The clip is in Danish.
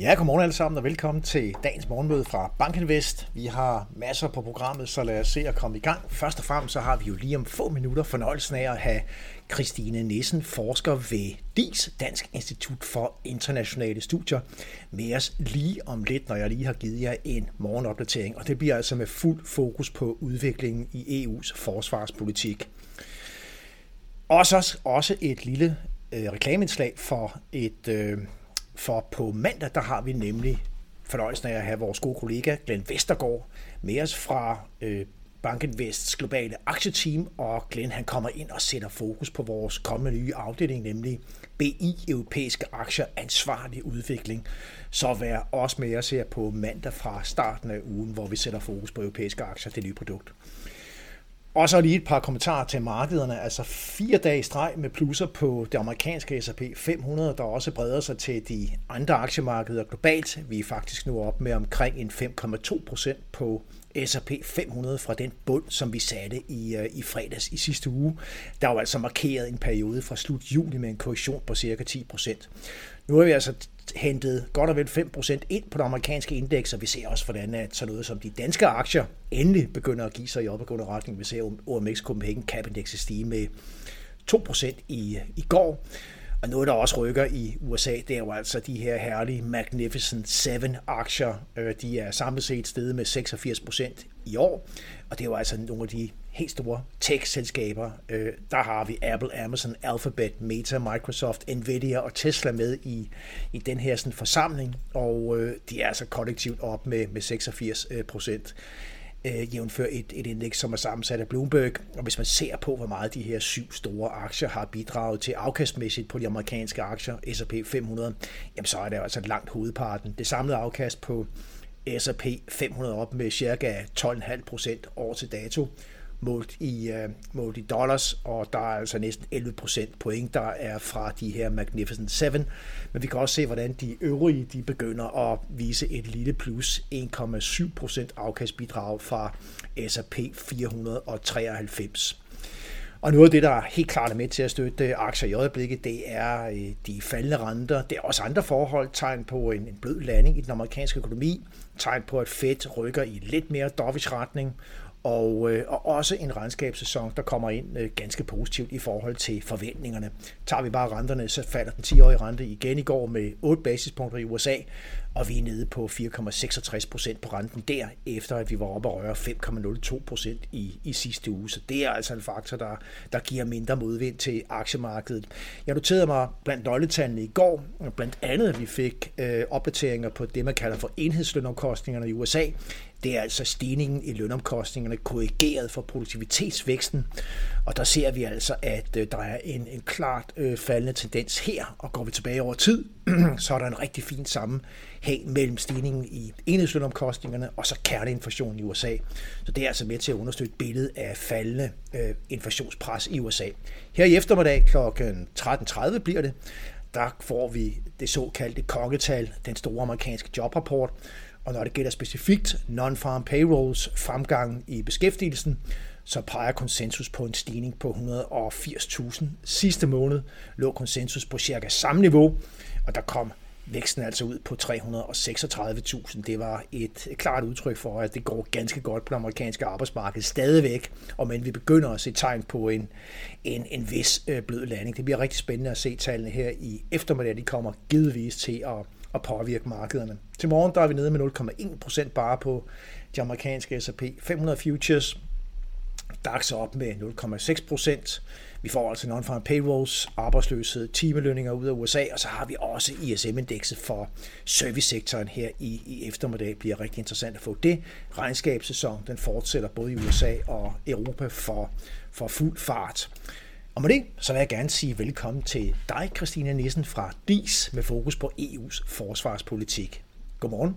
Ja, godmorgen alle sammen og velkommen til dagens morgenmøde fra Bankinvest. Vi har masser på programmet, så lad os se at komme i gang. Først og fremmest så har vi jo lige om få minutter fornøjelsen af at have Christine Nissen, forsker ved DIS, Dansk Institut for Internationale Studier, med os lige om lidt, når jeg lige har givet jer en morgenopdatering. Og det bliver altså med fuld fokus på udviklingen i EU's forsvarspolitik. Også, også et lille øh, reklameindslag for et... Øh, for på mandag, der har vi nemlig fornøjelsen af at have vores gode kollega Glenn Vestergaard med os fra øh, Bankinvests globale aktieteam, og Glenn han kommer ind og sætter fokus på vores kommende nye afdeling, nemlig BI Europæiske Aktier Ansvarlig Udvikling. Så vær også med os her på mandag fra starten af ugen, hvor vi sætter fokus på europæiske aktier, det nye produkt. Og så lige et par kommentarer til markederne. Altså fire dage streg med plusser på det amerikanske S&P 500, der også breder sig til de andre aktiemarkeder globalt. Vi er faktisk nu op med omkring en 5,2 procent på S&P 500 fra den bund, som vi satte i, øh, i fredags i sidste uge. Der var altså markeret en periode fra slut juli med en korrektion på cirka 10%. Nu har vi altså hentet godt og vel 5% ind på det amerikanske indeks, og vi ser også, hvordan at sådan noget som de danske aktier endelig begynder at give sig i opadgående retning. Vi ser OMX Copenhagen Cap Index stige med 2% i, i går. Og noget, der også rykker i USA, det er jo altså de her herlige Magnificent 7 aktier. Øh, de er samlet set steget med 86% i år, og det er jo altså nogle af de helt store tech-selskaber. Øh, der har vi Apple, Amazon, Alphabet, Meta, Microsoft, Nvidia og Tesla med i, i den her sådan, forsamling, og øh, de er altså kollektivt op med, med 86 procent øh, jævnfør et, et indeks, som er sammensat af Bloomberg. Og hvis man ser på, hvor meget de her syv store aktier har bidraget til afkastmæssigt på de amerikanske aktier, S&P 500, jamen så er det altså langt hovedparten. Det samlede afkast på S&P 500 op med cirka 12,5 procent år til dato målt i, uh, målt i dollars, og der er altså næsten 11 procent point, der er fra de her Magnificent 7. Men vi kan også se, hvordan de øvrige de begynder at vise et lille plus 1,7 procent afkastbidrag fra S&P 493. Og noget af det, der helt klart er med til at støtte øh, aktier i øjeblikket, det er øh, de faldende renter. Det er også andre forhold, tegn på en, en blød landing i den amerikanske økonomi, tegn på, at Fed rykker i lidt mere dovish retning, og, øh, og også en regnskabssæson, der kommer ind øh, ganske positivt i forhold til forventningerne. Tager vi bare renterne, så falder den 10-årige rente igen i går med 8 basispunkter i USA, og vi er nede på 4,66 procent på renten der, efter at vi var oppe og røre 5,02 procent i, i sidste uge. Så det er altså en faktor, der, der giver mindre modvind til aktiemarkedet. Jeg noterede mig blandt nøgletallene i går, blandt andet at vi fik øh, opdateringer på det, man kalder for enhedslønomkostningerne i USA. Det er altså stigningen i lønomkostningerne korrigeret for produktivitetsvæksten. Og der ser vi altså, at øh, der er en, en klart øh, faldende tendens her, og går vi tilbage over tid, så er der en rigtig fin sammenhæng mellem stigningen i enhedslønomkostningerne og så kerneinflationen i USA. Så det er altså med til at understøtte billedet af faldende øh, inflationspres i USA. Her i eftermiddag kl. 13.30 bliver det, der får vi det såkaldte kongetal, den store amerikanske jobrapport, og når det gælder specifikt non-farm payrolls fremgang i beskæftigelsen, så peger konsensus på en stigning på 180.000. Sidste måned lå konsensus på cirka samme niveau, og der kom væksten altså ud på 336.000. Det var et klart udtryk for, at det går ganske godt på det amerikanske arbejdsmarked stadigvæk, og men vi begynder at se tegn på en, en, en vis øh, blød landing. Det bliver rigtig spændende at se tallene her i eftermiddag. De kommer givetvis til at at påvirke markederne. Til morgen der er vi nede med 0,1% bare på de amerikanske S&P 500 futures. DAX er op med 0,6%. Vi får altså non-farm payrolls, arbejdsløshed, timelønninger ud af USA, og så har vi også ISM-indekset for servicesektoren her i, i eftermiddag. Det bliver rigtig interessant at få det. Regnskabssæson den fortsætter både i USA og Europa for, for fuld fart. Og med det, så vil jeg gerne sige velkommen til dig, Christina Nissen fra DIS, med fokus på EU's forsvarspolitik. Godmorgen.